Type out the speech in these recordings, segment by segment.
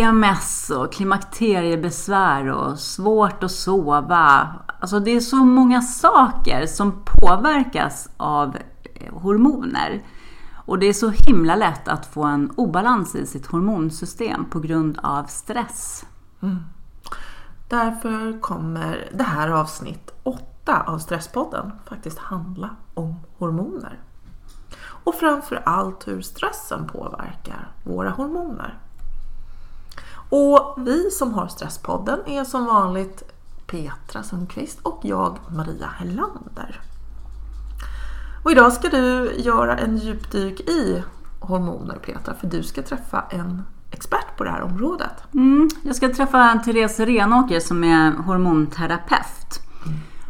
PMS och klimakteriebesvär och svårt att sova. Alltså det är så många saker som påverkas av eh, hormoner. Och det är så himla lätt att få en obalans i sitt hormonsystem på grund av stress. Mm. Därför kommer det här avsnitt 8 av Stresspodden faktiskt handla om hormoner. Och framför allt hur stressen påverkar våra hormoner. Och vi som har Stresspodden är som vanligt Petra Sundqvist och jag Maria Hellander. Och idag ska du göra en djupdyk i hormoner Petra, för du ska träffa en expert på det här området. Mm, jag ska träffa Therese Renåker som är hormonterapeut.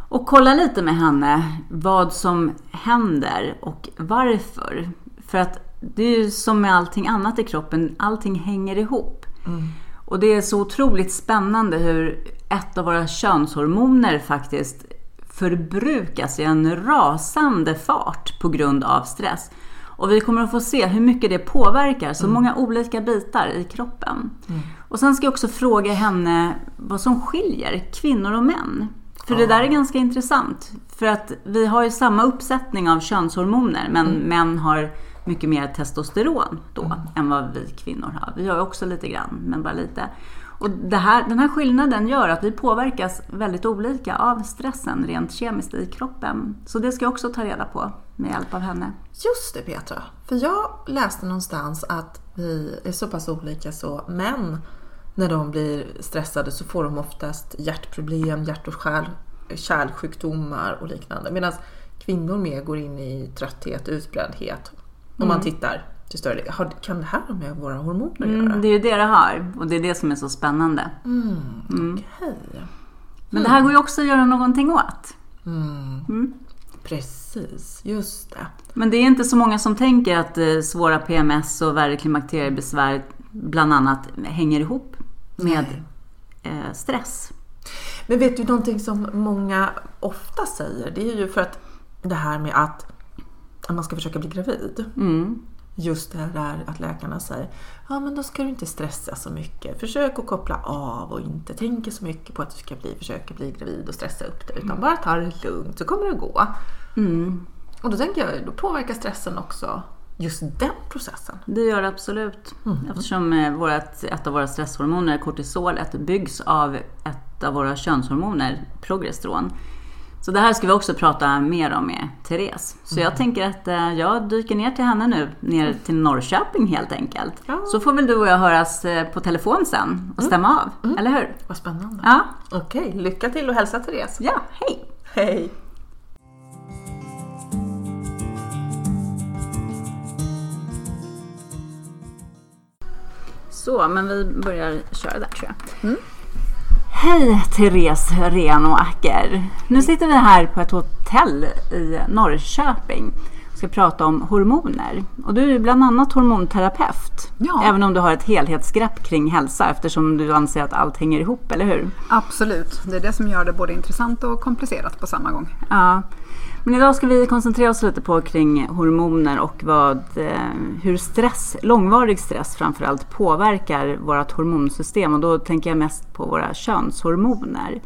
Och kolla lite med henne vad som händer och varför. För att det är ju som med allting annat i kroppen, allting hänger ihop. Och det är så otroligt spännande hur ett av våra könshormoner faktiskt förbrukas i en rasande fart på grund av stress. Och vi kommer att få se hur mycket det påverkar så många olika bitar i kroppen. Och sen ska jag också fråga henne vad som skiljer kvinnor och män. För det där är ganska intressant. För att vi har ju samma uppsättning av könshormoner men män har mycket mer testosteron då än vad vi kvinnor har. Vi har också lite grann, men bara lite. Och här, den här skillnaden gör att vi påverkas väldigt olika av stressen rent kemiskt i kroppen. Så det ska jag också ta reda på med hjälp av henne. Just det Petra, för jag läste någonstans att vi är så pass olika så män när de blir stressade så får de oftast hjärtproblem, hjärt och kärl, kärlsjukdomar och liknande. Medan kvinnor mer går in i trötthet, utbrändhet. Om man tittar till större del. Kan det här ha med våra hormoner att göra? Mm, det är ju det det har och det är det som är så spännande. Okej. Men det här går ju också att göra någonting åt. Precis, just det. Men det är inte så många som tänker att eh, svåra PMS och värre klimakteriebesvär bland annat hänger ihop med eh, stress. Men vet du någonting som många ofta säger? Det är ju för att det här med att, att man ska försöka bli gravid. Mm. Just det där att läkarna säger ja men då ska du inte stressa så mycket. Försök att koppla av och inte tänka så mycket på att du ska bli, försöka bli gravid och stressa upp dig. Utan bara ta det lugnt så kommer det gå. Mm. Och då tänker jag, då påverkar stressen också just den processen. Det gör det absolut. Eftersom eh, vårat, ett av våra stresshormoner, kortisolet, byggs av ett av våra könshormoner, progesteron. Så det här ska vi också prata mer om med Therese. Så jag tänker att eh, jag dyker ner till henne nu, ner till Norrköping helt enkelt. Ja. Så får väl du och jag höras eh, på telefon sen och stämma av, eller hur? Vad spännande. Ja, Okej, lycka till och hälsa Therese. ja, hej! Hej! Så, men vi börjar köra där tror jag. Hej Therese Renåker! Nu sitter vi här på ett hotell i Norrköping och ska prata om hormoner. Och du är bland annat hormonterapeut. Ja. Även om du har ett helhetsgrepp kring hälsa eftersom du anser att allt hänger ihop, eller hur? Absolut, det är det som gör det både intressant och komplicerat på samma gång. Ja. Men idag ska vi koncentrera oss lite på kring hormoner och vad, eh, hur stress, långvarig stress framförallt påverkar vårt hormonsystem och då tänker jag mest på våra könshormoner.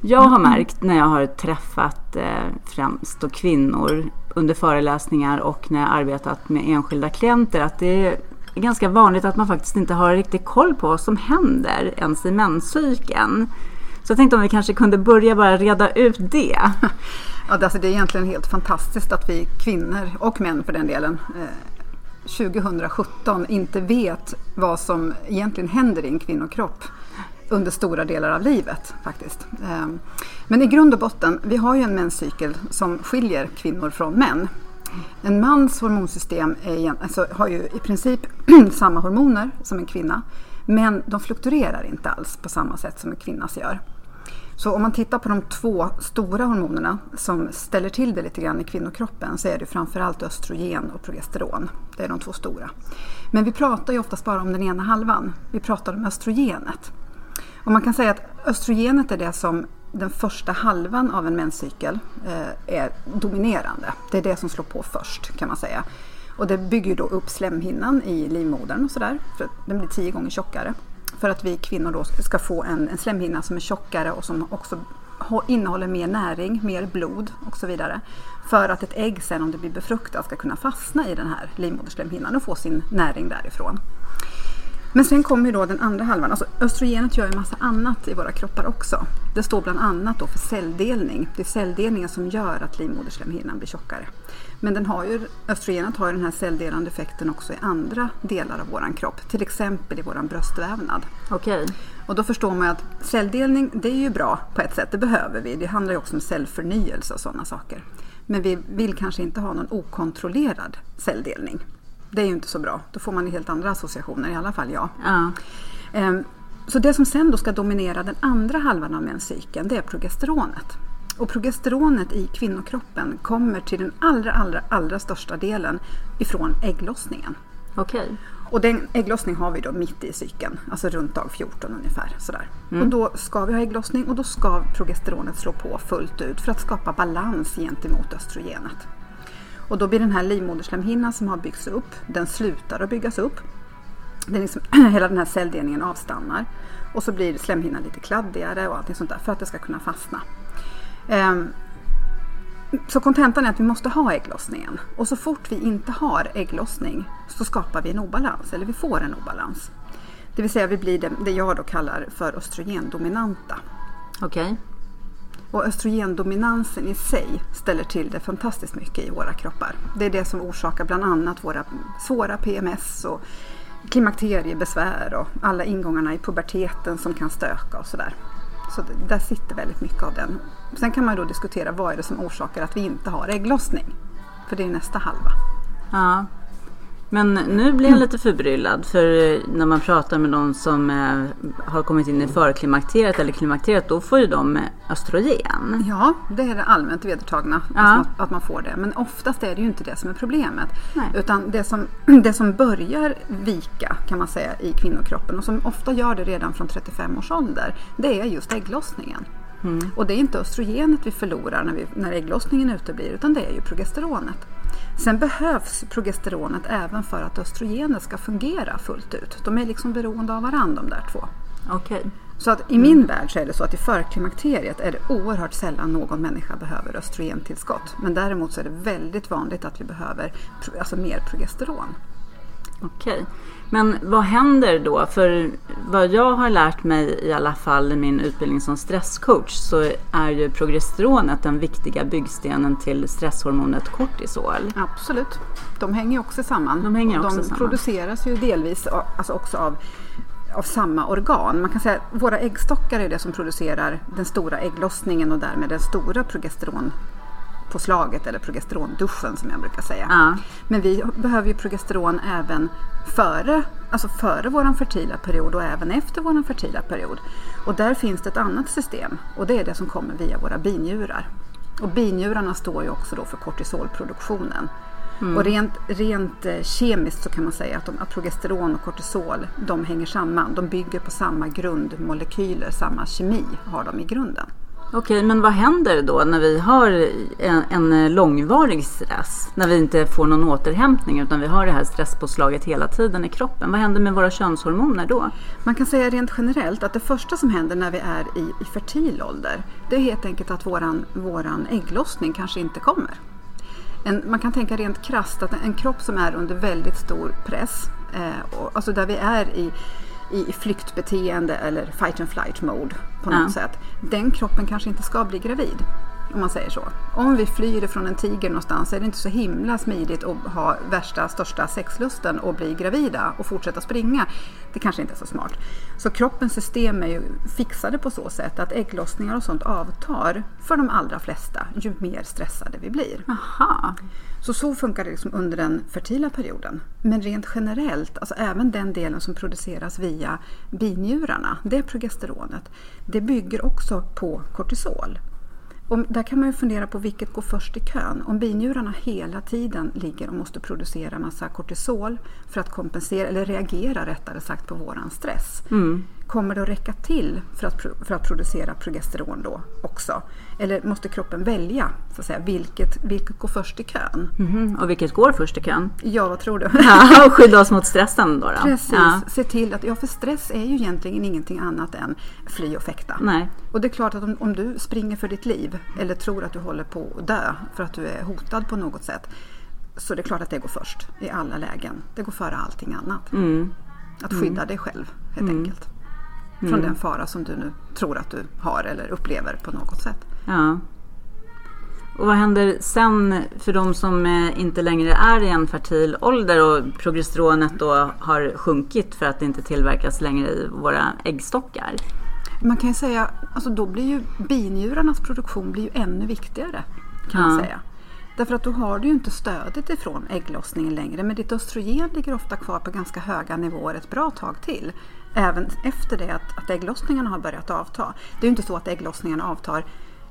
Jag har märkt när jag har träffat eh, främst kvinnor under föreläsningar och när jag arbetat med enskilda klienter att det är ganska vanligt att man faktiskt inte har riktigt koll på vad som händer ens i menscykeln. Så jag tänkte om vi kanske kunde börja bara reda ut det. Ja, det, alltså, det är egentligen helt fantastiskt att vi kvinnor, och män för den delen, eh, 2017 inte vet vad som egentligen händer i en kvinnokropp under stora delar av livet faktiskt. Ehm, men i grund och botten, vi har ju en menscykel som skiljer kvinnor från män. En mans hormonsystem är, alltså, har ju i princip samma hormoner som en kvinna, men de fluktuerar inte alls på samma sätt som en kvinnas gör. Så om man tittar på de två stora hormonerna som ställer till det lite grann i kvinnokroppen så är det framförallt östrogen och progesteron. Det är de två stora. Men vi pratar ju oftast bara om den ena halvan. Vi pratar om östrogenet. Och man kan säga att östrogenet är det som den första halvan av en menscykel eh, är dominerande. Det är det som slår på först kan man säga. Och det bygger då upp slemhinnan i livmodern och sådär. För den blir tio gånger tjockare. För att vi kvinnor då ska få en, en slemhinna som är tjockare och som också innehåller mer näring, mer blod och så vidare. För att ett ägg sen om det blir befruktat ska kunna fastna i den här livmoderslemhinnan och få sin näring därifrån. Men sen kommer ju då den andra halvan. Alltså östrogenet gör ju massa annat i våra kroppar också. Det står bland annat då för celldelning. Det är celldelningen som gör att livmoderslemhinnan blir tjockare. Men den har ju, östrogenet har ju den här celldelande effekten också i andra delar av våran kropp. Till exempel i våran bröstvävnad. Okej. Och då förstår man att celldelning, det är ju bra på ett sätt, det behöver vi. Det handlar ju också om cellförnyelse och sådana saker. Men vi vill kanske inte ha någon okontrollerad celldelning. Det är ju inte så bra. Då får man helt andra associationer, i alla fall jag. Ja. Ehm, Så det som sen då ska dominera den andra halvan av menscykeln, det är progesteronet. Och progesteronet i kvinnokroppen kommer till den allra, allra, allra största delen ifrån ägglossningen. Okej. Och den ägglossning har vi då mitt i cykeln, alltså runt dag 14 ungefär. Sådär. Och då ska vi ha ägglossning och då ska progesteronet slå på fullt ut för att skapa balans gentemot östrogenet. Och då blir den här livmoderslemhinnan som har byggts upp, den slutar att byggas upp. Den liksom, hela den här celldelningen avstannar. Och så blir slemhinnan lite kladdigare och allting sånt där för att det ska kunna fastna. Ehm, så kontentan är att vi måste ha ägglossningen. Och så fort vi inte har ägglossning så skapar vi en obalans, eller vi får en obalans. Det vill säga vi blir det, jag då kallar för östrogendominanta. Okej. Och östrogendominansen i sig ställer till det fantastiskt mycket i våra kroppar. Det är det som orsakar bland annat våra svåra PMS och klimakteriebesvär och alla ingångarna i puberteten som kan stöka och sådär. Så där sitter väldigt mycket av den. Sen kan man då diskutera vad är det som orsakar att vi inte har ägglossning. För det är nästa halva. Ja. Men nu blir jag lite förbryllad för när man pratar med någon som eh, har kommit in i förklimakteriet eller klimakteriet då får ju de eh, östrogen. Ja, det är det allmänt vedertagna Ja. att, man, att man får det. Men oftast är det ju inte det som är problemet. Nej. Utan det som, det som börjar vika kan man säga i kvinnokroppen och som ofta gör det redan från 35 års ålder. Det är just ägglossningen. Och det är inte östrogenet vi förlorar när, vi, när ägglossningen uteblir utan det är ju progesteronet. Sen behövs progesteronet även för att östrogenet ska fungera fullt ut. De är liksom beroende av varandra de där två. Okej. Så att i min värld så är det så att i förklimakteriet är det oerhört sällan någon människa behöver östrogentillskott. Men däremot så är det väldigt vanligt att vi behöver alltså mer progesteron. Okej. Men vad händer då? För vad jag har lärt mig i alla fall i min utbildning som stresscoach så är ju progesteronet den viktiga byggstenen till stresshormonet kortisol. Absolut. De hänger också samman. De hänger också de samman. produceras ju delvis alltså också av, av samma organ. Man kan säga att våra äggstockar är det som producerar den stora ägglossningen och därmed den stora progesteronpåslaget eller progesteronduschen som jag brukar säga. Ja. Men vi behöver ju progesteron även före, alltså före vår fertila period och även efter vår fertila period. Och där finns det ett annat system och det är det som kommer via våra binjurar. Och binjurarna står ju också då för kortisolproduktionen. Och rent, rent eh, kemiskt så kan man säga att, de, att progesteron och kortisol de hänger samman. De bygger på samma grundmolekyler, samma kemi har de i grunden. Okej, men vad händer då när vi har en, en långvarig stress? När vi inte får någon återhämtning utan vi har det här stresspåslaget hela tiden i kroppen. Vad händer med våra könshormoner då? Man kan säga rent generellt att det första som händer när vi är i, i fertil ålder det är helt enkelt att våran, våran ägglossning kanske inte kommer. En, man kan tänka rent krasst att en kropp som är under väldigt stor press, eh, och, alltså där vi är i, i flyktbeteende eller fight and flight mode på något Ja. sätt. Den kroppen kanske inte ska bli gravid. Om man säger så. Om vi flyr från en tiger någonstans är det inte så himla smidigt att ha värsta största sexlusten och bli gravida och fortsätta springa. Det kanske inte är så smart. Så kroppens system är ju fixade på så sätt att ägglossningar och sånt avtar för de allra flesta ju mer stressade vi blir. Aha. Så så funkar det liksom under den fertila perioden. Men rent generellt, alltså även den delen som produceras via binjurarna, det progesteronet, det bygger också på kortisol. Och där kan man ju fundera på vilket går först i kön. Om binjurarna hela tiden ligger och måste producera massa kortisol för att kompensera, eller reagera rättare sagt på våran stress. Mm kommer det att räcka till för att, för att producera progesteron då också? Eller måste kroppen välja så att säga, vilket, vilket går först i kön? Mhm. Och vilket går först i kön? Ja, vad tror du? Ja, och skydda oss mot stressen då. då. Precis, Ja. se till att, ja för stress är ju egentligen ingenting annat än fly och fäkta. Nej. Och det är klart att om, om du springer för ditt liv eller tror att du håller på att dö för att du är hotad på något sätt. Så det är klart att det går först i alla lägen. Det går före allting annat. Mm. Att skydda dig själv helt enkelt. Från den fara som du nu tror att du har eller upplever på något sätt. Ja. Och vad händer sen för de som eh, inte längre är i en fertil ålder och progesteronet då har sjunkit för att det inte tillverkas längre i våra äggstockar? Man kan ju säga, alltså då blir ju binjurarnas produktion blir ju ännu viktigare. Kan man Ja. säga. Därför att då har du ju inte stödet ifrån ägglossningen längre. Men ditt östrogen ligger ofta kvar på ganska höga nivåer ett bra tag till. Även efter det att, att ägglossningarna har börjat avta. Det är ju inte så att ägglossningarna avtar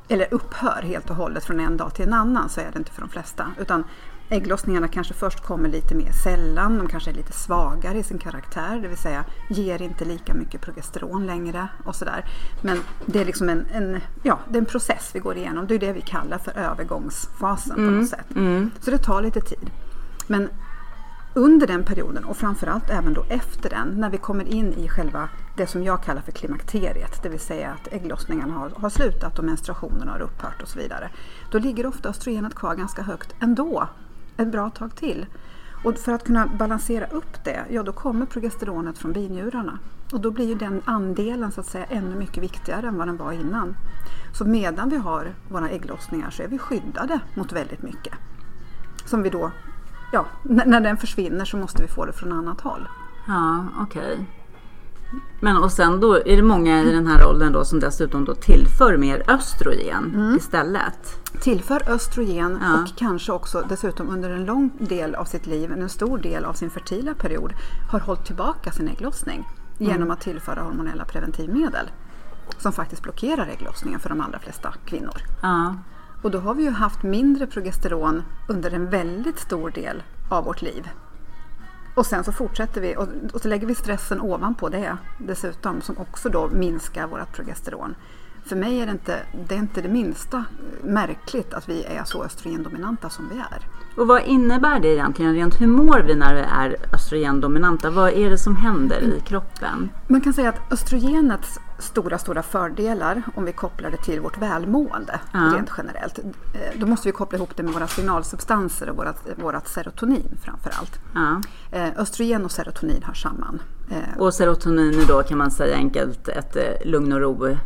eller upphör helt och hållet från en dag till en annan. Så är det inte för de flesta. Utan ägglossningarna kanske först kommer lite mer sällan. De kanske är lite svagare i sin karaktär. Det vill säga ger inte lika mycket progesteron längre och sådär. Men det är liksom en, en, ja, det är en process vi går igenom. Det är det vi kallar för övergångsfasen på något sätt. Så det tar lite tid. Men under den perioden och framförallt även då efter den när vi kommer in i själva det som jag kallar för klimakteriet, det vill säga att ägglossningarna har, har slutat och menstruationen har upphört och så vidare. Då ligger ofta östrogenet kvar ganska högt ändå, ett bra tag till. Och för att kunna balansera upp det, ja då kommer progesteronet från binjurarna. Och då blir ju den andelen så att säga ännu mycket viktigare än vad den var innan. Så medan vi har våra ägglossningar så är vi skyddade mot väldigt mycket. Som vi då, ja, när, när den försvinner så måste vi få det från annat håll. Ja, okej. Men och sen då är det många i den här åldern då som dessutom då tillför mer östrogen istället. Tillför östrogen Ja. och kanske också dessutom under en lång del av sitt liv, en stor del av sin fertila period, har hållit tillbaka sin ägglossning genom att tillföra hormonella preventivmedel som faktiskt blockerar ägglossningen för de allra flesta kvinnor. Ja, Och då har vi ju haft mindre progesteron under en väldigt stor del av vårt liv. Och sen så fortsätter vi och, och så lägger vi stressen ovanpå det dessutom som också då minskar vårt progesteron. För mig är det inte det, är inte det minsta märkligt att vi är så östrogendominanta som vi är. och vad innebär det egentligen rent? Hur mår vi när vi är östrogendominanta? Vad är det som händer i kroppen? Man kan säga att östrogenets stora, stora fördelar om vi kopplar det till vårt välmående Ja. rent generellt. eh, Då måste vi koppla ihop det med våra signalsubstanser och vårat, vårat serotonin framför allt. Ja. Eh, Östrogen och serotonin hör samman. Eh, Och serotonin är då kan man säga enkelt ett lugn och ro.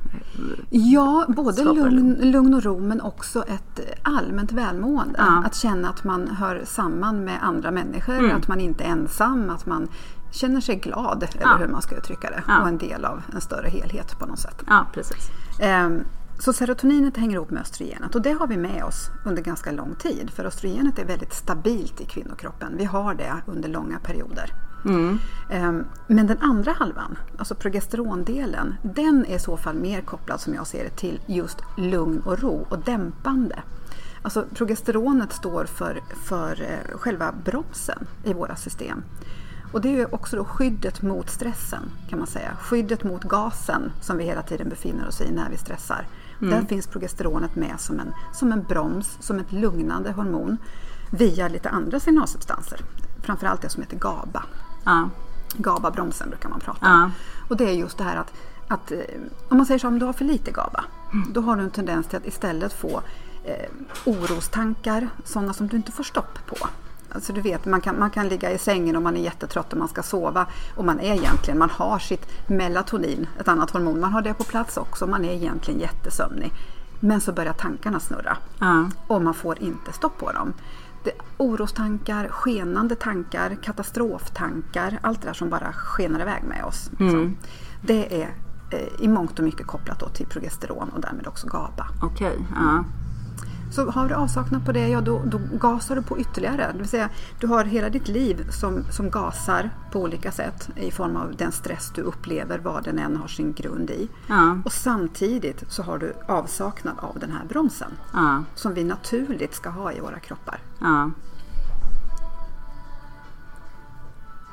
Ja, både lugn, lugn och ro men också ett allmänt välmående. Ja. Att känna att man hör samman med andra människor, att man inte är ensam, att man känner sig glad, eller Ja. hur man ska uttrycka det, Ja. och en del av en större helhet på något sätt. Ja, precis. Ehm, Så serotoninet hänger ihop med östrogenet och det har vi med oss under ganska lång tid. För östrogenet är väldigt stabilt i kvinnokroppen. Vi har det under långa perioder. Mm. Ehm, Men den andra halvan, alltså progesterondelen, den är i så fall mer kopplad som jag ser det till just lugn och ro och dämpande. Alltså progesteronet står för, för eh, själva bromsen i våra system. Och det är också då skyddet mot stressen kan man säga. Skyddet mot gasen som vi hela tiden befinner oss i när vi stressar. Där finns progesteronet med som en, som en broms, som ett lugnande hormon via lite andra signalsubstanser. Framförallt det som heter GABA. Ja. GABA-bromsen brukar man prata om. Ja. Och det är just det här att, att eh, om man säger så om du har för lite GABA, då har du en tendens till att istället få eh, orostankar, sådana som du inte får stopp på. Alltså du vet, man kan, man kan ligga i sängen och man är jättetrött och man ska sova och man är egentligen, man har sitt melatonin, ett annat hormon, man har det på plats också, man är egentligen jättesömnig. Men så börjar tankarna snurra Ja. och man får inte stopp på dem. Det, orostankar, skenande tankar, katastroftankar, allt det där som bara skenar iväg med oss. liksom. Det är eh, i mångt och mycket kopplat till progesteron och därmed också GABA. Okej. Ja. Så har du avsaknad på det, ja då, då gasar du på ytterligare. Det vill säga, du har hela ditt liv som, som gasar på olika sätt i form av den stress du upplever, vad den än har sin grund i. Ja. Och samtidigt så har du avsaknad av den här bromsen Ja. som vi naturligt ska ha i våra kroppar. Ja.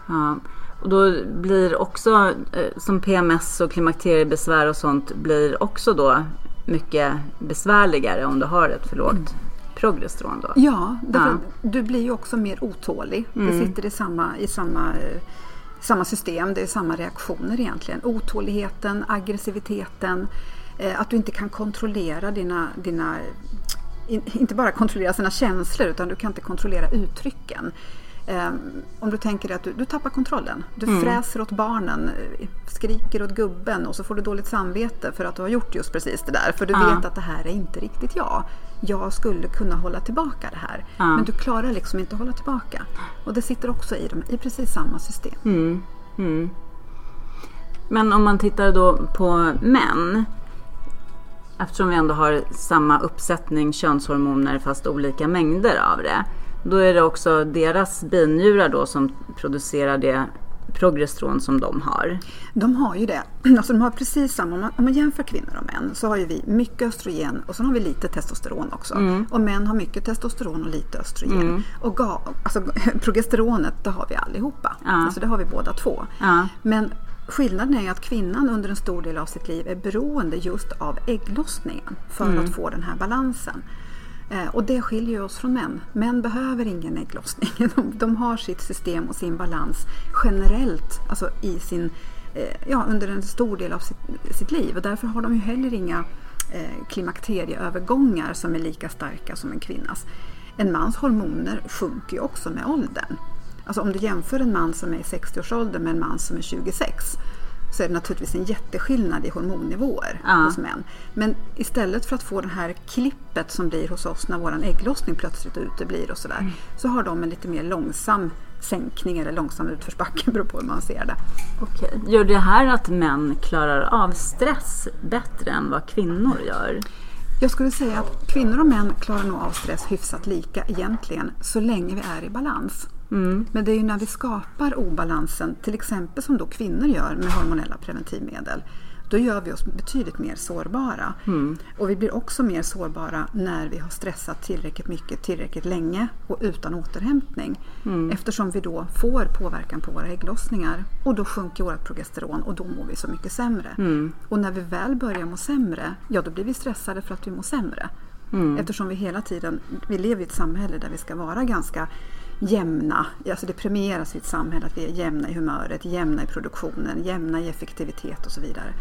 Ja. Och då blir också, eh, som PMS och klimakteriebesvär och sånt, blir också då mycket besvärligare om du har ett för lågt progesteron då. Ja, att du blir ju också mer otålig. Det sitter i samma, i samma, eh, samma system, det är samma reaktioner egentligen. Otåligheten, aggressiviteten, eh, att du inte kan kontrollera dina, dina in, inte bara kontrollera sina känslor utan du kan inte kontrollera uttrycken. Um, om du tänker dig att du, du tappar kontrollen. Du Mm. fräser åt barnen, eh, skriker åt gubben och så får du dåligt samvete för att du har gjort just precis det där. För du Ja. vet att det här är inte riktigt jag. Jag skulle kunna hålla tillbaka det här. Ja. Men du klarar liksom inte att hålla tillbaka. Och det sitter också i, dem, i precis samma system. Mm. Mm. Men om man tittar då på män. Eftersom vi ändå har samma uppsättning könshormoner fast olika mängder av det. Då är det också deras binjurar då som producerar det progesteron som de har. De har ju det. Alltså de har precis samma, om man, om man jämför kvinnor och män så har ju vi mycket östrogen och så har vi lite testosteron också. Och män har mycket testosteron och lite östrogen. Och ga, alltså, progesteronet det har vi allihopa. Ja. Alltså det har vi båda två. Ja. Men skillnaden är att kvinnan under en stor del av sitt liv är beroende just av ägglossningen för att få den här balansen. Eh, och det skiljer ju oss från män. Män behöver ingen ägglossning. De, de har sitt system och sin balans generellt, alltså i sin, eh, ja, under en stor del av sitt, sitt liv. Och därför har de ju heller inga eh, klimakterieövergångar som är lika starka som en kvinnas. En mans hormoner sjunker ju också med åldern. Alltså om du jämför en man som är i 60-årsåldern med en man som är 26 så är det naturligtvis en jätteskillnad i hormonnivåer Ja. hos män. Men istället för att få det här klippet som blir hos oss när vår ägglossning plötsligt uteblir och sådär, så har de en lite mer långsam sänkning eller långsam utförsbacke, beror på hur man ser det. Okej. Gör det här att män klarar av stress bättre än vad kvinnor gör? Jag skulle säga att kvinnor och män klarar nog av stress hyfsat lika egentligen, så länge vi är i balans. Men det är ju när vi skapar obalansen, till exempel som då kvinnor gör med hormonella preventivmedel, då gör vi oss betydligt mer sårbara. Och vi blir också mer sårbara när vi har stressat tillräckligt mycket, tillräckligt länge och utan återhämtning. Eftersom vi då får påverkan på våra ägglossningar och då sjunker vårt progesteron och då mår vi så mycket sämre. Och när vi väl börjar må sämre, ja då blir vi stressade för att vi mår sämre. Eftersom vi hela tiden, vi lever i ett samhälle där vi ska vara ganska jämna. Alltså det premieras i ett samhälle att vi är jämna i humöret, jämna i produktionen, jämna i effektivitet och så vidare.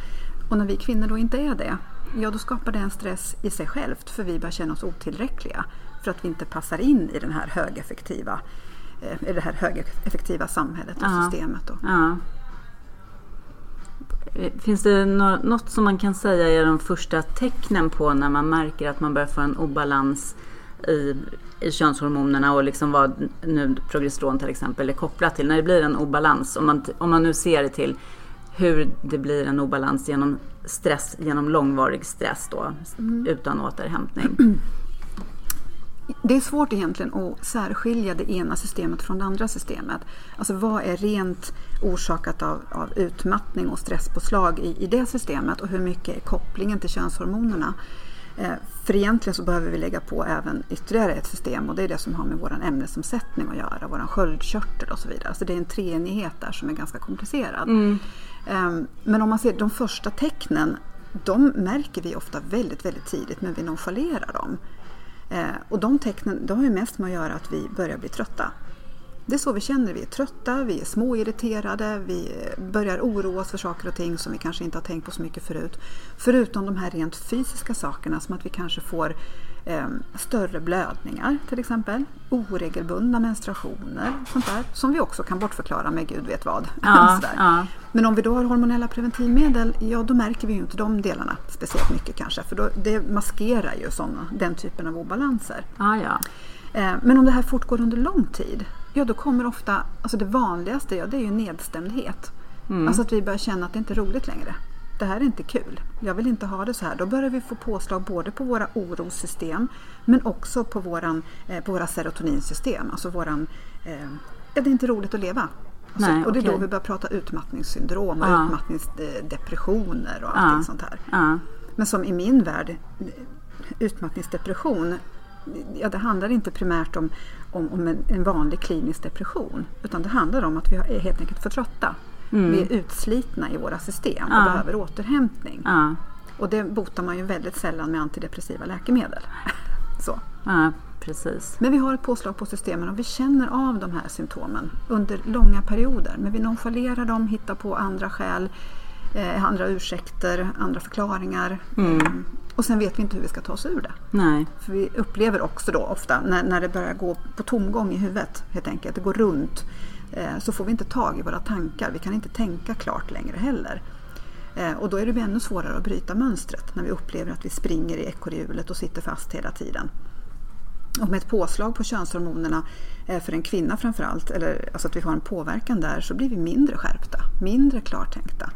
Och när vi kvinnor då inte är det, ja då skapar det en stress i sig självt för vi börjar känna oss otillräckliga för att vi inte passar in i den här högeffektiva, eh, i det här högeffektiva samhället och Ja. systemet. Då. Ja. Finns det nå- något som man kan säga är de första tecknen på när man märker att man börjar få en obalans i könshormonerna och liksom vad nu progesteron till exempel är kopplat till. När det blir en obalans, om man, om man nu ser det till hur det blir en obalans genom stress, genom långvarig stress då, utan återhämtning. Det är svårt egentligen att särskilja det ena systemet från det andra systemet. Alltså vad är rent orsakat av, av utmattning och stresspåslag i, i det systemet och hur mycket är kopplingen till könshormonerna? Eh, för egentligen så behöver vi lägga på även ytterligare ett system och det är det som har med vår ämnesomsättning att göra, vår sköldkörtel och så vidare. Så det är en treenighet där som är ganska komplicerad. Ehm, Men om man ser de första tecknen, de märker vi ofta väldigt, väldigt tidigt men vi nonchalerar dem. Eh, och de tecknen de har ju mest med att göra att vi börjar bli trötta. Det är så vi känner, vi är trötta, vi är småirriterade, vi börjar oroa oss för saker och ting som vi kanske inte har tänkt på så mycket förut. Förutom de här rent fysiska sakerna som att vi kanske får eh, större blödningar till exempel, oregelbundna menstruationer, sånt där, som vi också kan bortförklara med gud vet vad. Ja, ja. Men om vi då har hormonella preventivmedel, ja då märker vi ju inte de delarna speciellt mycket kanske. För då, det maskerar ju såna, den typen av obalanser. Ah, ja. Eh, men om det här fortgår under lång tid, ja då kommer ofta, alltså det vanligaste ja, det är ju nedstämdhet. Alltså att vi börjar känna att det inte är roligt längre. Det här är inte kul. Jag vill inte ha det så här. Då börjar vi få påslag både på våra orossystem men också på, våran, eh, på våra serotoninsystem. Alltså våran, eh, ja, det är inte roligt att leva. Alltså, Nej, och det är då okej. vi börjar prata utmattningssyndrom och Ja. utmattningsdepressioner och Ja. allting sånt här. Ja. Men som i min värld, utmattningsdepression, ja, det handlar inte primärt om, om, om en, en, vanlig klinisk depression. Utan det handlar om att vi är helt enkelt för trötta. Mm. Vi är utslitna i våra system och ja. behöver återhämtning. Ja. Och det botar man ju väldigt sällan med antidepressiva läkemedel. Så. Ja, precis. Men vi har ett påslag på systemen och vi känner av de här symptomen under långa perioder. Men vi nonchalerar dem, hittar på andra skäl, eh, andra ursäkter, andra förklaringar. Mm. Och sen vet vi inte hur vi ska ta oss ur det. Nej. För vi upplever också då ofta när, när det börjar gå på tomgång i huvudet, helt enkelt, det går runt, eh, så får vi inte tag i våra tankar. Vi kan inte tänka klart längre heller. Eh, och då är det ännu svårare att bryta mönstret när vi upplever att vi springer i ekorrhjulet och sitter fast hela tiden. Och med ett påslag på könshormonerna eh, för en kvinna framförallt, eller alltså att vi har en påverkan där, så blir vi mindre skärpta, mindre klartänkta.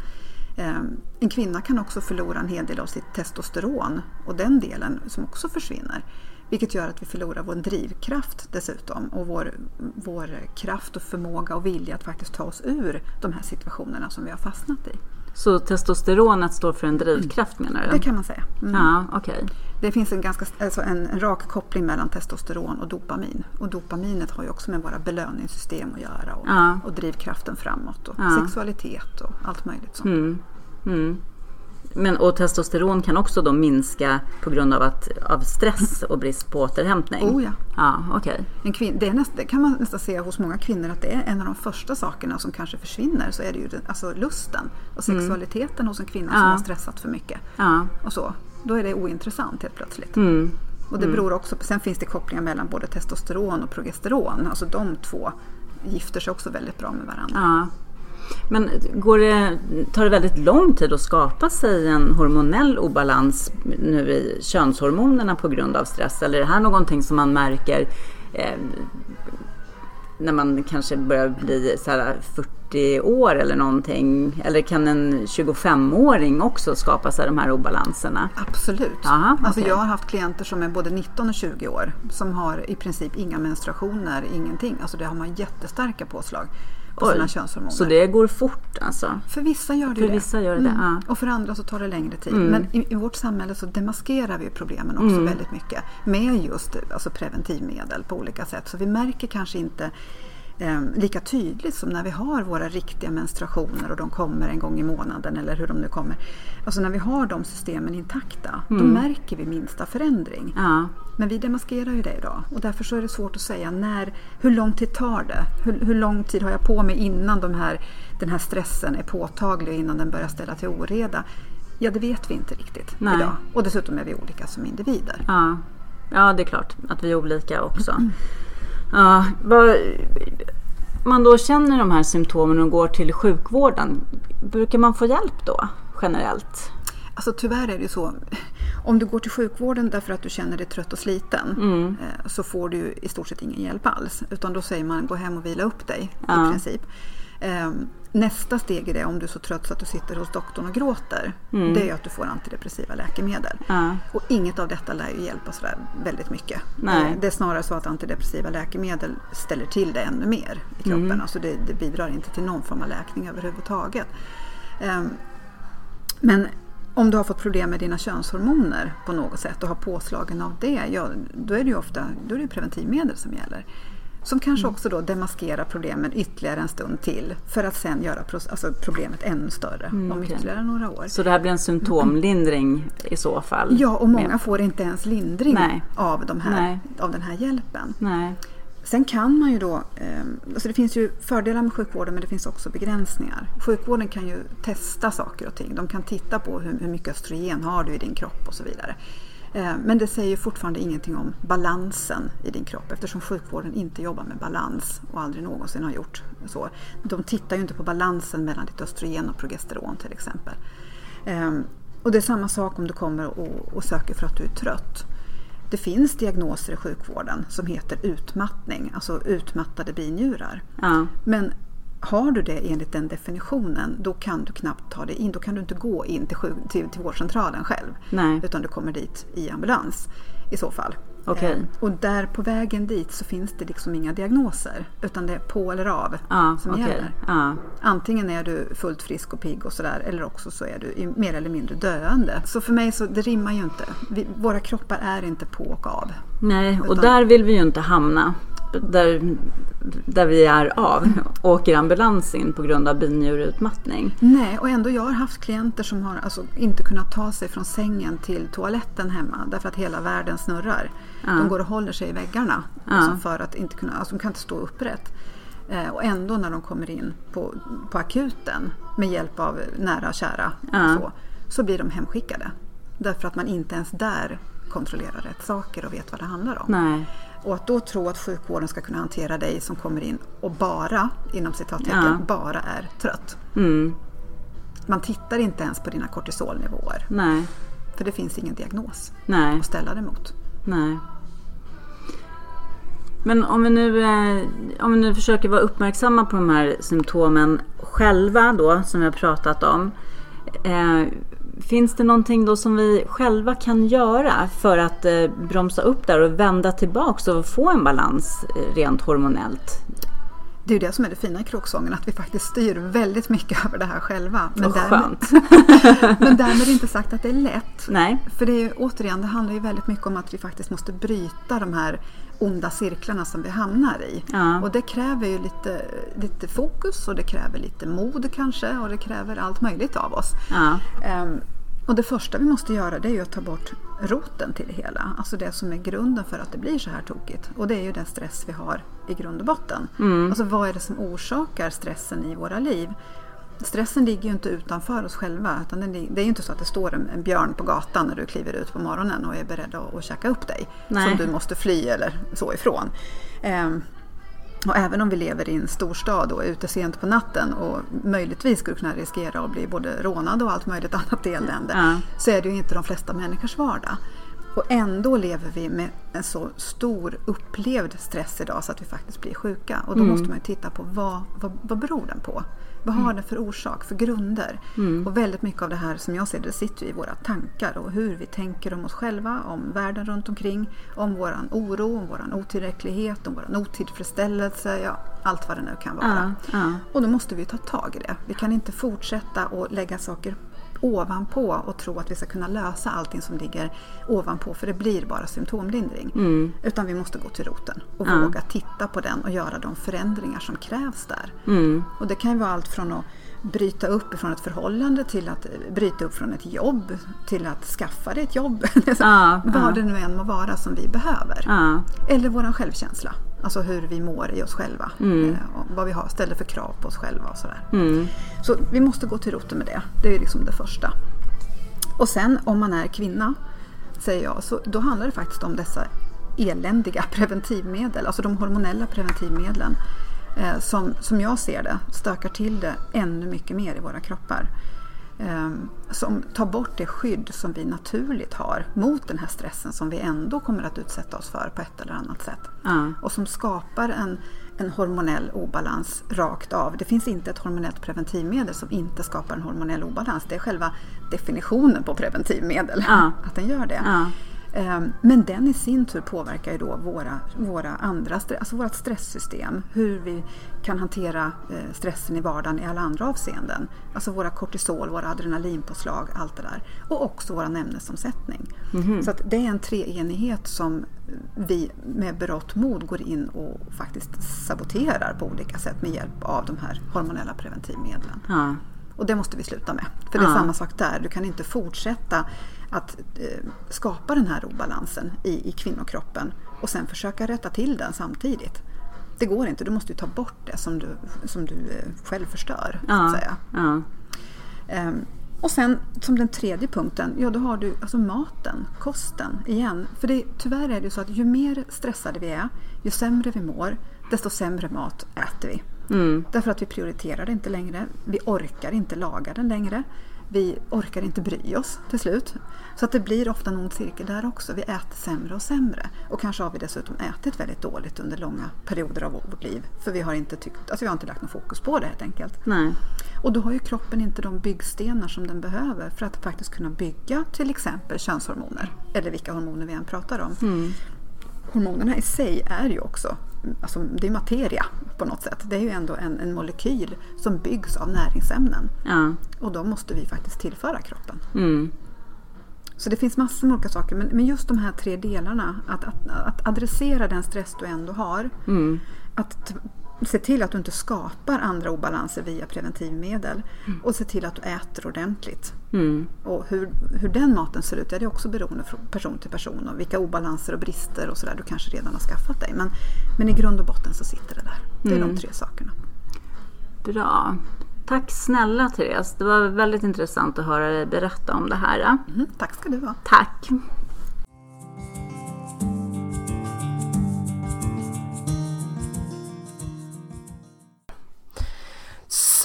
Ehm, en kvinna kan också förlora en hel del av sitt testosteron och den delen som också försvinner. Vilket gör att vi förlorar vår drivkraft dessutom och vår, vår kraft och förmåga och vilja att faktiskt ta oss ur de här situationerna som vi har fastnat i. Så testosteronet står för en drivkraft menar du? Det kan man säga. Mm. Ja, okay. Det finns en, ganska, alltså en, en, rak koppling mellan testosteron och dopamin. Och dopaminet har ju också med våra belöningssystem att göra och, ja. och drivkraften framåt och ja. sexualitet och allt möjligt sånt. Mm. Mm. Men, och testosteron kan också då minska på grund av, att, av stress och brist på återhämtning? Oh ja. ja okay. en kvin- det, näst, det kan man nästan se hos många kvinnor att det är en av de första sakerna som kanske försvinner. Så är det ju den, alltså lusten och mm. sexualiteten mm. hos en kvinna ja. som har stressat för mycket. Ja. Och så. Då är det ointressant helt plötsligt. Mm. Och det mm. beror också på, sen finns det kopplingar mellan både testosteron och progesteron. Alltså de två gifter sig också väldigt bra med varandra. Ja. Men går det, tar det väldigt lång tid att skapa sig en hormonell obalans nu i könshormonerna på grund av stress? Eller är det här någonting som man märker eh, när man kanske börjar bli så här 40 år eller någonting? Eller kan en 25-åring också skapa sig de här obalanserna? Absolut. Aha, alltså jag har haft klienter som är både 19 och 20 år som har i princip inga menstruationer, ingenting. Alltså det har man jättestarka påslag på sina könshormoner. Så det går fort alltså? För vissa gör det för det. Vissa gör det, mm. ja. Och för andra så tar det längre tid. Mm. Men i, i, vårt samhälle så demaskerar vi problemen också mm. väldigt mycket med just alltså preventivmedel på olika sätt. Så vi märker kanske inte eh, lika tydligt som när vi har våra riktiga menstruationer och de kommer en gång i månaden eller hur de nu kommer. Alltså när vi har de systemen intakta, mm. då märker vi minsta förändring. Ja. Men vi demaskerar ju det idag och därför så är det svårt att säga när, hur lång tid tar det? Hur, hur lång tid har jag på mig innan de här, den här stressen är påtaglig och innan den börjar ställa till oreda? Ja, det vet vi inte riktigt Nej. idag. Och dessutom är vi olika som individer. Ja. ja, det är klart att vi är olika också. Mm. Ja, vad, man då känner de här symptomen och går till sjukvården, brukar man få hjälp då generellt? Alltså tyvärr är det så. Om du går till sjukvården därför att du känner dig trött och sliten mm. Eh, så får du i stort sett ingen hjälp alls. Utan då säger man gå hem och vila upp dig ja. i princip. Nästa steg i det, om du är så trött så att du sitter hos doktorn och gråter, mm. det är att du får antidepressiva läkemedel. Ja. Och inget av detta lär ju hjälpa sådär väldigt mycket. Nej. Eh, det är snarare så att antidepressiva läkemedel ställer till det ännu mer i kroppen. Mm. Alltså det, det bidrar inte till någon form av läkning överhuvudtaget. Ehm, men om du har fått problem med dina könshormoner på något sätt och har påslagen av det, ja, då är det ju ofta då är det preventivmedel som gäller. Som kanske mm. också då demaskerar problemen ytterligare en stund till för att sen göra alltså problemet ännu större mm, om okay. ytterligare några år. Så det här blir en symptomlindring i så fall? Ja, och många får inte ens lindring av, de här, av den här hjälpen. Nej. Sen kan man ju då, eh, alltså det finns ju fördelar med sjukvården men det finns också begränsningar. Sjukvården kan ju testa saker och ting. De kan titta på hur, hur mycket östrogen har du i din kropp och så vidare. Eh, men det säger fortfarande ingenting om balansen i din kropp eftersom sjukvården inte jobbar med balans och aldrig någonsin har gjort så. De tittar ju inte på balansen mellan ditt östrogen och progesteron till exempel. Eh, och det är samma sak om du kommer och, och söker för att du är trött. Det finns diagnoser i sjukvården som heter utmattning, alltså utmattade binjurar. Ja. Men har du det enligt den definitionen, då kan du knappt ta dig in. Då kan du inte gå in till, till, till vårdcentralen själv. Nej. Utan du kommer dit i ambulans i så fall. Okej. Eh, och där på vägen dit så finns det liksom inga diagnoser. Utan det är på eller av Ja, som okej. gäller. Ja. Antingen är du fullt frisk och pigg och sådär eller också så är du mer eller mindre döende. Så för mig så det rimmar ju inte. Vi, våra kroppar är inte på och av. Nej, och Utan- där vill vi ju inte hamna. Där, där vi är av. Åker ambulans in på grund av binjureutmattning. Nej, och ändå jag har haft klienter som har alltså inte kunnat ta sig från sängen till toaletten hemma därför att hela världen snurrar. De går och håller sig i väggarna alltså för att inte kunna, alltså de kan inte stå upprätt. Eh, och ändå när de kommer in på, på akuten med hjälp av nära och kära Ja. så, så blir de hemskickade. Därför att man inte ens där kontrollerar rätt saker och vet vad det handlar om. Nej. Och att då tro att sjukvården ska kunna hantera dig som kommer in och bara, inom citattecken, Ja. bara är trött. Mm. Man tittar inte ens på dina kortisolnivåer. Nej. För det finns ingen diagnos Nej. att ställa det mot. Nej. Men om vi, nu, eh, om vi nu försöker vara uppmärksamma på de här symptomen själva då, som vi har pratat om. Eh, finns det någonting då som vi själva kan göra för att eh, bromsa upp där och vända tillbaks och få en balans eh, rent hormonellt? Det är ju det som är det fina i kråksången, att vi faktiskt styr väldigt mycket över det här själva. Men, Vad därmed, men därmed inte sagt att det är lätt. Nej. För det är ju, återigen, det handlar ju väldigt mycket om att vi faktiskt måste bryta de här onda cirklarna som vi hamnar i. Ja. Och det kräver ju lite, lite fokus och det kräver lite mod kanske och det kräver allt möjligt av oss. Ja. Ehm, och det första vi måste göra det är ju att ta bort roten till det hela. Alltså det som är grunden för att det blir så här tokigt. Och det är ju den stress vi har i grund och botten. Alltså vad är det som orsakar stressen i våra liv? Stressen ligger ju inte utanför oss själva. Utan den, det är ju inte så att det står en, en björn på gatan när du kliver ut på morgonen och är beredd att, att käka upp dig. Nej. Som du måste fly eller så ifrån. Ehm, och även om vi lever i en storstad och är ute sent på natten och möjligtvis skulle kunna riskera att bli både rånad och allt möjligt annat elände. Ja. Så är det ju inte de flesta människors vardag. Och ändå lever vi med en så stor upplevd stress idag så att vi faktiskt blir sjuka. Och då måste man ju titta på vad, vad, vad beror den på? Vad har den för orsak, för grunder? Och väldigt mycket av det här som jag ser det sitter i våra tankar och hur vi tänker om oss själva, om världen runt omkring, om våran oro, om våran otillräcklighet, om våran otillfredsställelse, ja allt vad det nu kan vara. Ja, ja. Och då måste vi ta tag i det. Vi kan inte fortsätta att lägga saker ovanpå och tro att vi ska kunna lösa allting som ligger ovanpå för det blir bara symptomlindring. Utan vi måste gå till roten och Ja. våga titta på den och göra de förändringar som krävs där. Mm. Och det kan ju vara allt från att bryta upp ifrån ett förhållande till att bryta upp från ett jobb till att skaffa dig ett jobb. Ja, Vad ja. det nu än må vara som vi behöver. Eller våran självkänsla. Alltså hur vi mår i oss själva. Mm. Eh, vad vi har, ställer för krav på oss själva och sådär. Mm. Så vi måste gå till roten med det. Det är liksom det första. Och sen om man är kvinna, säger jag, så då handlar det faktiskt om dessa eländiga preventivmedel, alltså de hormonella preventivmedlen. Eh, som, som jag ser det stökar till det ännu mycket mer i våra kroppar. Eh, som tar bort det skydd som vi naturligt har mot den här stressen som vi ändå kommer att utsätta oss för på ett eller annat sätt. Ja. Och som skapar en, en hormonell obalans rakt av. Det finns inte ett hormonellt preventivmedel som inte skapar en hormonell obalans. Det är själva definitionen på preventivmedel, Ja. att den gör det. Ja. Ehm, Men den i sin tur påverkar ju då våra, våra andra, alltså vårt stresssystem. Hur vi kan hantera eh, stressen i vardagen i alla andra avseenden. Alltså våra kortisol, våra adrenalinpåslag, allt det där. Och också vår ämnesomsättning. Så att det är en treenighet som vi med berått mod går in och faktiskt saboterar på olika sätt med hjälp av de här hormonella preventivmedlen. Ja. Och det måste vi sluta med. För det är Ja. samma sak där. Du kan inte fortsätta att eh, skapa den här obalansen i, i kvinnokroppen och sen försöka rätta till den samtidigt. Det går inte. Du måste ta bort det som du, som du eh, själv förstör. Så Ja. att säga. Ja. Ehm, och sen som den tredje punkten, ja då har du alltså maten, kosten igen. För det, tyvärr är det så att ju mer stressade vi är, ju sämre vi mår, desto sämre mat äter vi. Mm. Därför att vi prioriterar det inte längre. Vi orkar inte laga den längre. Vi orkar inte bry oss till slut. Så att det blir ofta en ond cirkel där också. Vi äter sämre och sämre. Och kanske har vi dessutom ätit väldigt dåligt under långa perioder av vårt liv. För vi har inte, tyckt, alltså vi har inte lagt någon fokus på det helt enkelt. Nej. Och då har ju kroppen inte de byggstenar som den behöver för att faktiskt kunna bygga till exempel könshormoner. Eller vilka hormoner vi än pratar om. hormonerna i sig är ju också alltså det är materia på något sätt. Det är ju ändå en, en molekyl som byggs av näringsämnen. Ja. Och de måste vi faktiskt tillföra kroppen. Mm. Så det finns massor med olika saker. Men, men just de här tre delarna. Att, att, att adressera den stress du ändå har. Mm. Att se till att du inte skapar andra obalanser via preventivmedel. Och se till att du äter ordentligt. Mm. Och hur, hur den maten ser ut, ja, det är också beroende från person till person. Och vilka obalanser och brister och sådär du kanske redan har skaffat dig. Men, men i grund och botten så sitter det där. Det är de tre sakerna. Bra. Tack snälla Therese. Det var väldigt intressant att höra dig berätta om det här. Mm, tack ska du ha. Tack.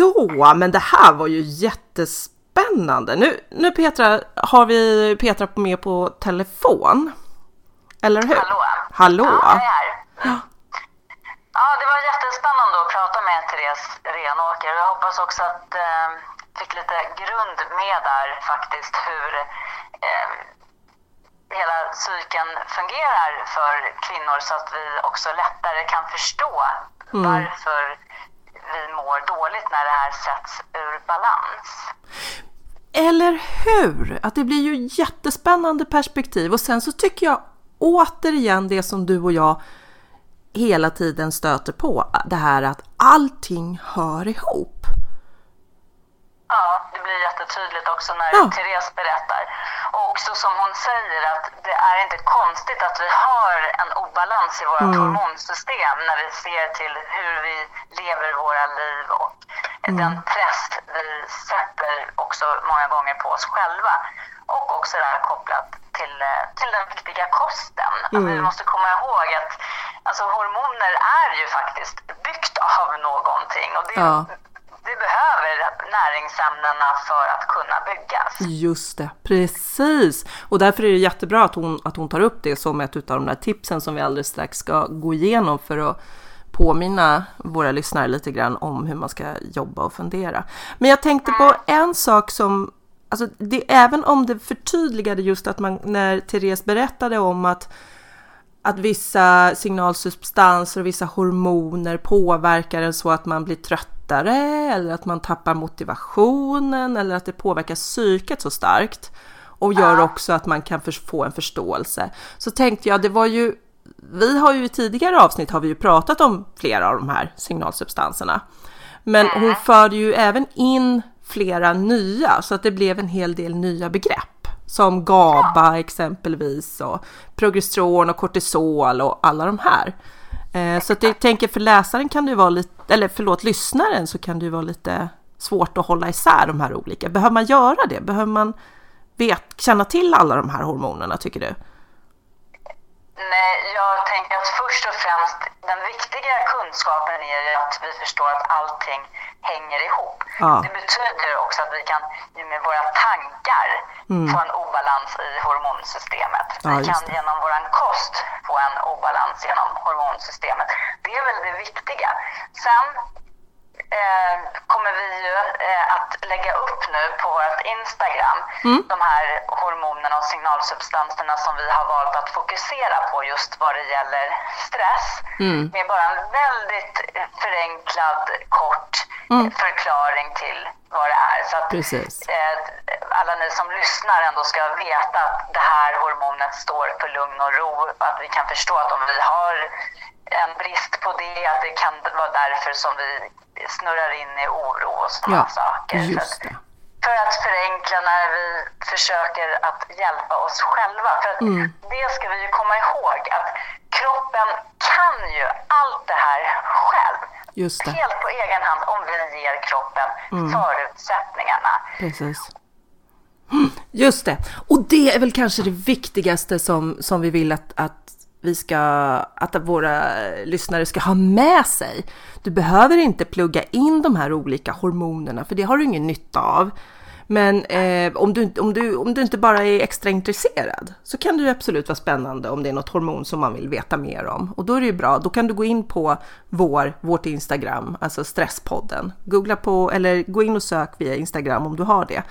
Så, men det här var ju jättespännande. Nu, nu Petra, har vi Petra med på telefon. Eller hur? Hallå? Hallå? Ja, jag är. Ja, det var jättespännande att prata med Therese Renåker. Jag hoppas också att eh, fick lite grund med där faktiskt hur eh, hela psyken fungerar för kvinnor så att vi också lättare kan förstå varför vi mår dåligt när det här sätts ur balans. Eller hur? Att det blir ju jättespännande perspektiv och sen så tycker jag återigen det som du och jag hela tiden stöter på, det här att allting hör ihop. Ja, blir jättetydligt också när Ja. Therese berättar. Och också som hon säger att det är inte konstigt att vi har en obalans i vårt hormonsystem när vi ser till hur vi lever våra liv och den press vi sätter också många gånger på oss själva. Och också det här kopplat till, eh, till den viktiga kosten. Att vi måste komma ihåg att alltså, hormoner är ju faktiskt byggt av någonting. Och det, Ja vi behöver näringsämnena för att kunna byggas. Just det, precis. Och därför är det jättebra att hon, att hon tar upp det som ett av de där tipsen som vi alldeles strax ska gå igenom för att påminna våra lyssnare lite grann om hur man ska jobba och fundera. Men jag tänkte på en sak som, alltså det, även om det förtydligade just att man, när Therese berättade om att att vissa signalsubstanser och vissa hormoner påverkar en så att man blir trött tröttare eller att man tappar motivationen eller att det påverkar psyket så starkt och gör också att man kan få en förståelse. Så tänkte jag, det var ju, vi har ju i tidigare avsnitt har vi ju pratat om flera av de här signalsubstanserna. Men hon förde ju även in flera nya så att det blev en hel del nya begrepp. Som GABA exempelvis och progesteron och kortisol och alla de här. Eh, så att jag tänker för läsaren kan det vara lite, eller förlåt lyssnaren så kan det ju vara lite svårt att hålla isär de här olika. Behöver man göra det? Behöver man vet, känna till alla de här hormonerna tycker du? Nej, jag tänker att först och främst den viktiga kunskapen är ju att vi förstår att allting hänger ihop. Ja. Det betyder också att vi kan med våra tankar få en obalans i hormonsystemet. Mm. Ja, vi kan genom våran kost få en obalans genom hormonsystemet. Det är väl det viktiga. Sen eh, kommer vi ju eh, att lägga upp nu på vårt Instagram de här hormonerna och signalsubstanserna som vi har valt att fokusera på just vad det gäller stress. Med bara en väldigt förenklad, kort eh, förklaring till vad det är. Så att eh, alla ni som lyssnar ändå ska veta att det här hormonet står för lugn och ro. Att vi kan förstå att om vi har en brist på det, att det kan vara därför som vi snurrar in i oro och sådana Ja, saker. Just det. för att förenkla när vi försöker att hjälpa oss själva. För att Mm. det ska vi ju komma ihåg att kroppen kan ju allt det här själv. Helt på egen hand om vi ger kroppen förutsättningarna. Precis. Mm, Just det. Och det är väl kanske det viktigaste som, som vi vill att, att vi ska, att våra lyssnare ska ha med sig. Du behöver inte plugga in de här olika hormonerna, för det har du ingen nytta av. Men eh, om, du, om, du, om du inte bara är extra intresserad så kan det ju absolut vara spännande om det är något hormon som man vill veta mer om. Och då är det ju bra, då kan du gå in på vår, vårt Instagram, alltså Stresspodden. Googla på, eller gå in och sök via Instagram om du har det.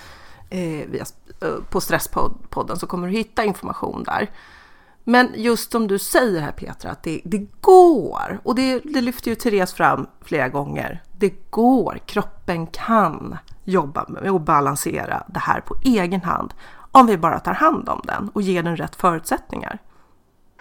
Eh, via, eh, på Stresspodden så kommer du hitta information där. Men just som du säger här Petra, att det, det går. Och det, det lyfter ju Therese fram flera gånger. Det går, kroppen kan jobba med att balansera det här på egen hand. Om vi bara tar hand om den och ger den rätt förutsättningar.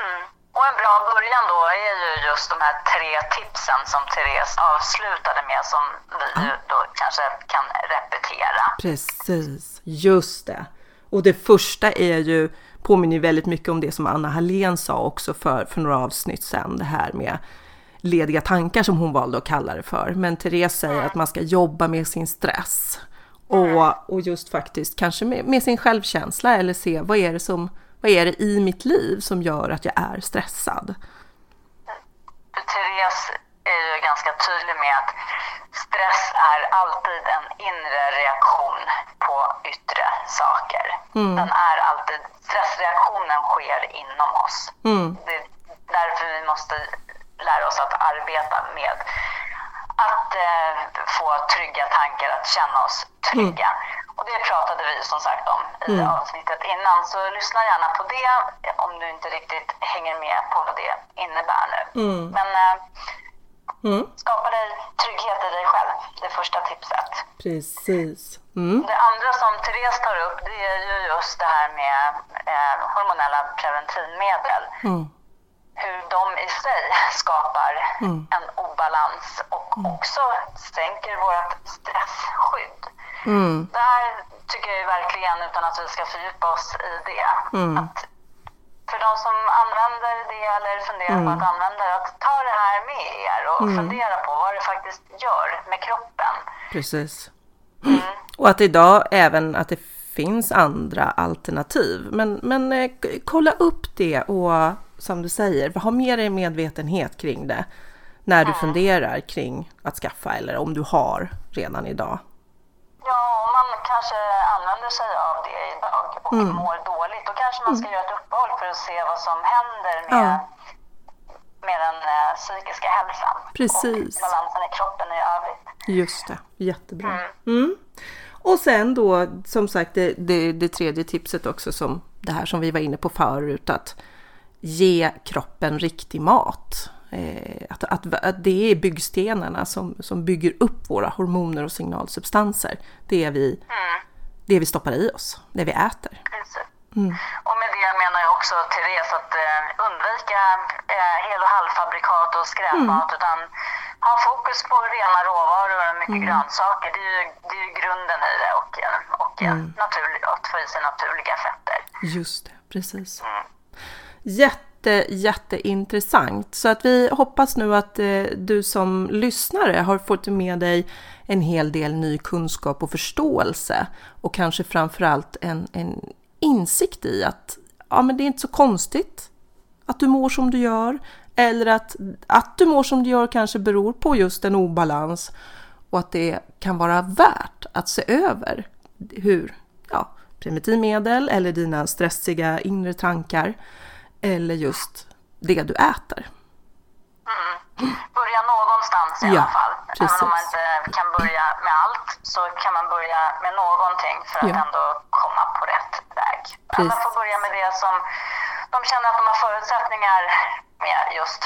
Mm. Och en bra början då är ju just de här tre tipsen som Therese avslutade med som vi ju då kanske kan repetera. Precis, just det. Och det första är ju, påminner väldigt mycket om det som Anna Hallén sa också för, för några avsnitt sedan, det här med lediga tankar som hon valde att kalla det för. Men Therese säger att man ska jobba med sin stress. Och, och just faktiskt kanske med, med sin självkänsla eller se vad är det som vad är det i mitt liv som gör att jag är stressad? Therese är ju ganska tydlig med att stress är alltid en inre reaktion på yttre saker. Mm. Den är alltid, stressreaktionen sker inom oss. Mm. Det är därför vi måste lära oss att arbeta med att eh, få trygga tankar, att känna oss trygga. Mm. Och det pratade vi som sagt om i mm. avsnittet innan, så lyssna gärna på det om du inte riktigt hänger med på vad det innebär nu. Mm. Men eh, mm. skapa dig trygghet i dig själv, det första tipset. Precis. Mm. Det andra som Therese tar upp, det är ju just det här med eh, hormonella preventivmedel. Mm. Hur de i sig skapar mm. en obalans och också sänker vårt stressskydd. Mm. Där tycker jag verkligen, utan att vi ska fördjupa oss i det, mm. att för de som använder det eller funderar mm. på att använda det, att ta det här med er och mm. fundera på vad det faktiskt gör med kroppen. Precis. Mm. Och att idag även att det finns andra alternativ. Men, men eh, kolla upp det och som du säger, ha med dig medvetenhet kring det när du mm. funderar kring att skaffa eller om du har redan idag. Ja, om man kanske använder sig av det idag och mm. mår dåligt, då kanske man ska mm. göra ett uppehåll för att se vad som händer med, ja. med den uh, psykiska hälsan. Precis. Och balansen i kroppen i övrigt. Just det, jättebra. Mm. Mm. Och sen då, som sagt, det, det, det tredje tipset också som det här som vi var inne på förut, att ge kroppen riktig mat. Eh, att, att, att, det är byggstenarna som, som bygger upp våra hormoner och signalsubstanser. Det är vi, mm. det vi stoppar i oss, det vi äter. Mm. Och med det menar jag också, Therese, att eh, undvika eh, hel och halvfabrikat och skräpmat, mm. utan ha fokus på rena råvaror och mycket mm. grönsaker. Det är, ju, det är ju grunden i det och, och mm. naturligt, att få i sig naturliga fetter. Just det, precis. Mm. Jätte jätteintressant. Så att vi hoppas nu att eh, du som lyssnare har fått med dig en hel del ny kunskap och förståelse och kanske framförallt en, en insikt i att ja, men det är inte så konstigt att du mår som du gör eller att, att du mår som du gör kanske beror på just en obalans och att det kan vara värt att se över hur ja, primitivmedel eller dina stressiga inre tankar eller just det du äter. Mm. Börja någonstans i ja, alla fall. Precis. Även om man inte kan börja med allt så kan man börja med någonting för att ja. ändå komma på rätt väg. Alla får börja med det som de känner att de har förutsättningar med just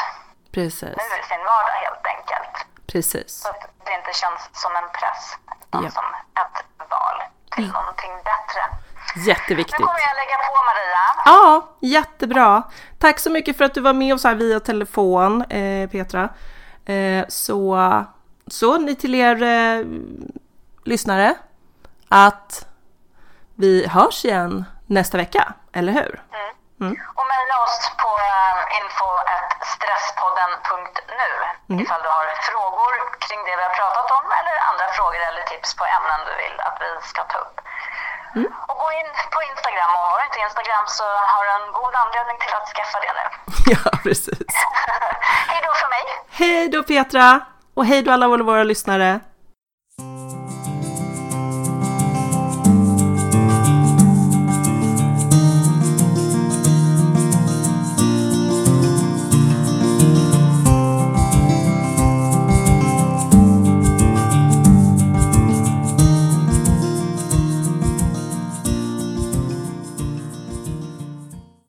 Precis. nu i sin vardag helt enkelt. Precis. Så att det inte känns som en press utan ja. som ett val till mm. någonting bättre. Jätteviktigt. Nu kommer jag lägga på Maria. Ja, jättebra. Tack så mycket för att du var med oss här via telefon, eh, Petra. Eh, så, så ni till er eh, lyssnare att vi hörs igen nästa vecka, eller hur? Mm. Mm. Och mejla oss på uh, info.stresspodden.nu mm. ifall du har frågor kring det vi har pratat om eller andra frågor eller tips på ämnen du vill att vi ska ta upp. Mm. Och gå in på Instagram och har du inte Instagram så har du en god anledning till att skaffa det nu. ja, precis. hej då för mig. Hej då Petra! Och hej då alla våra lyssnare.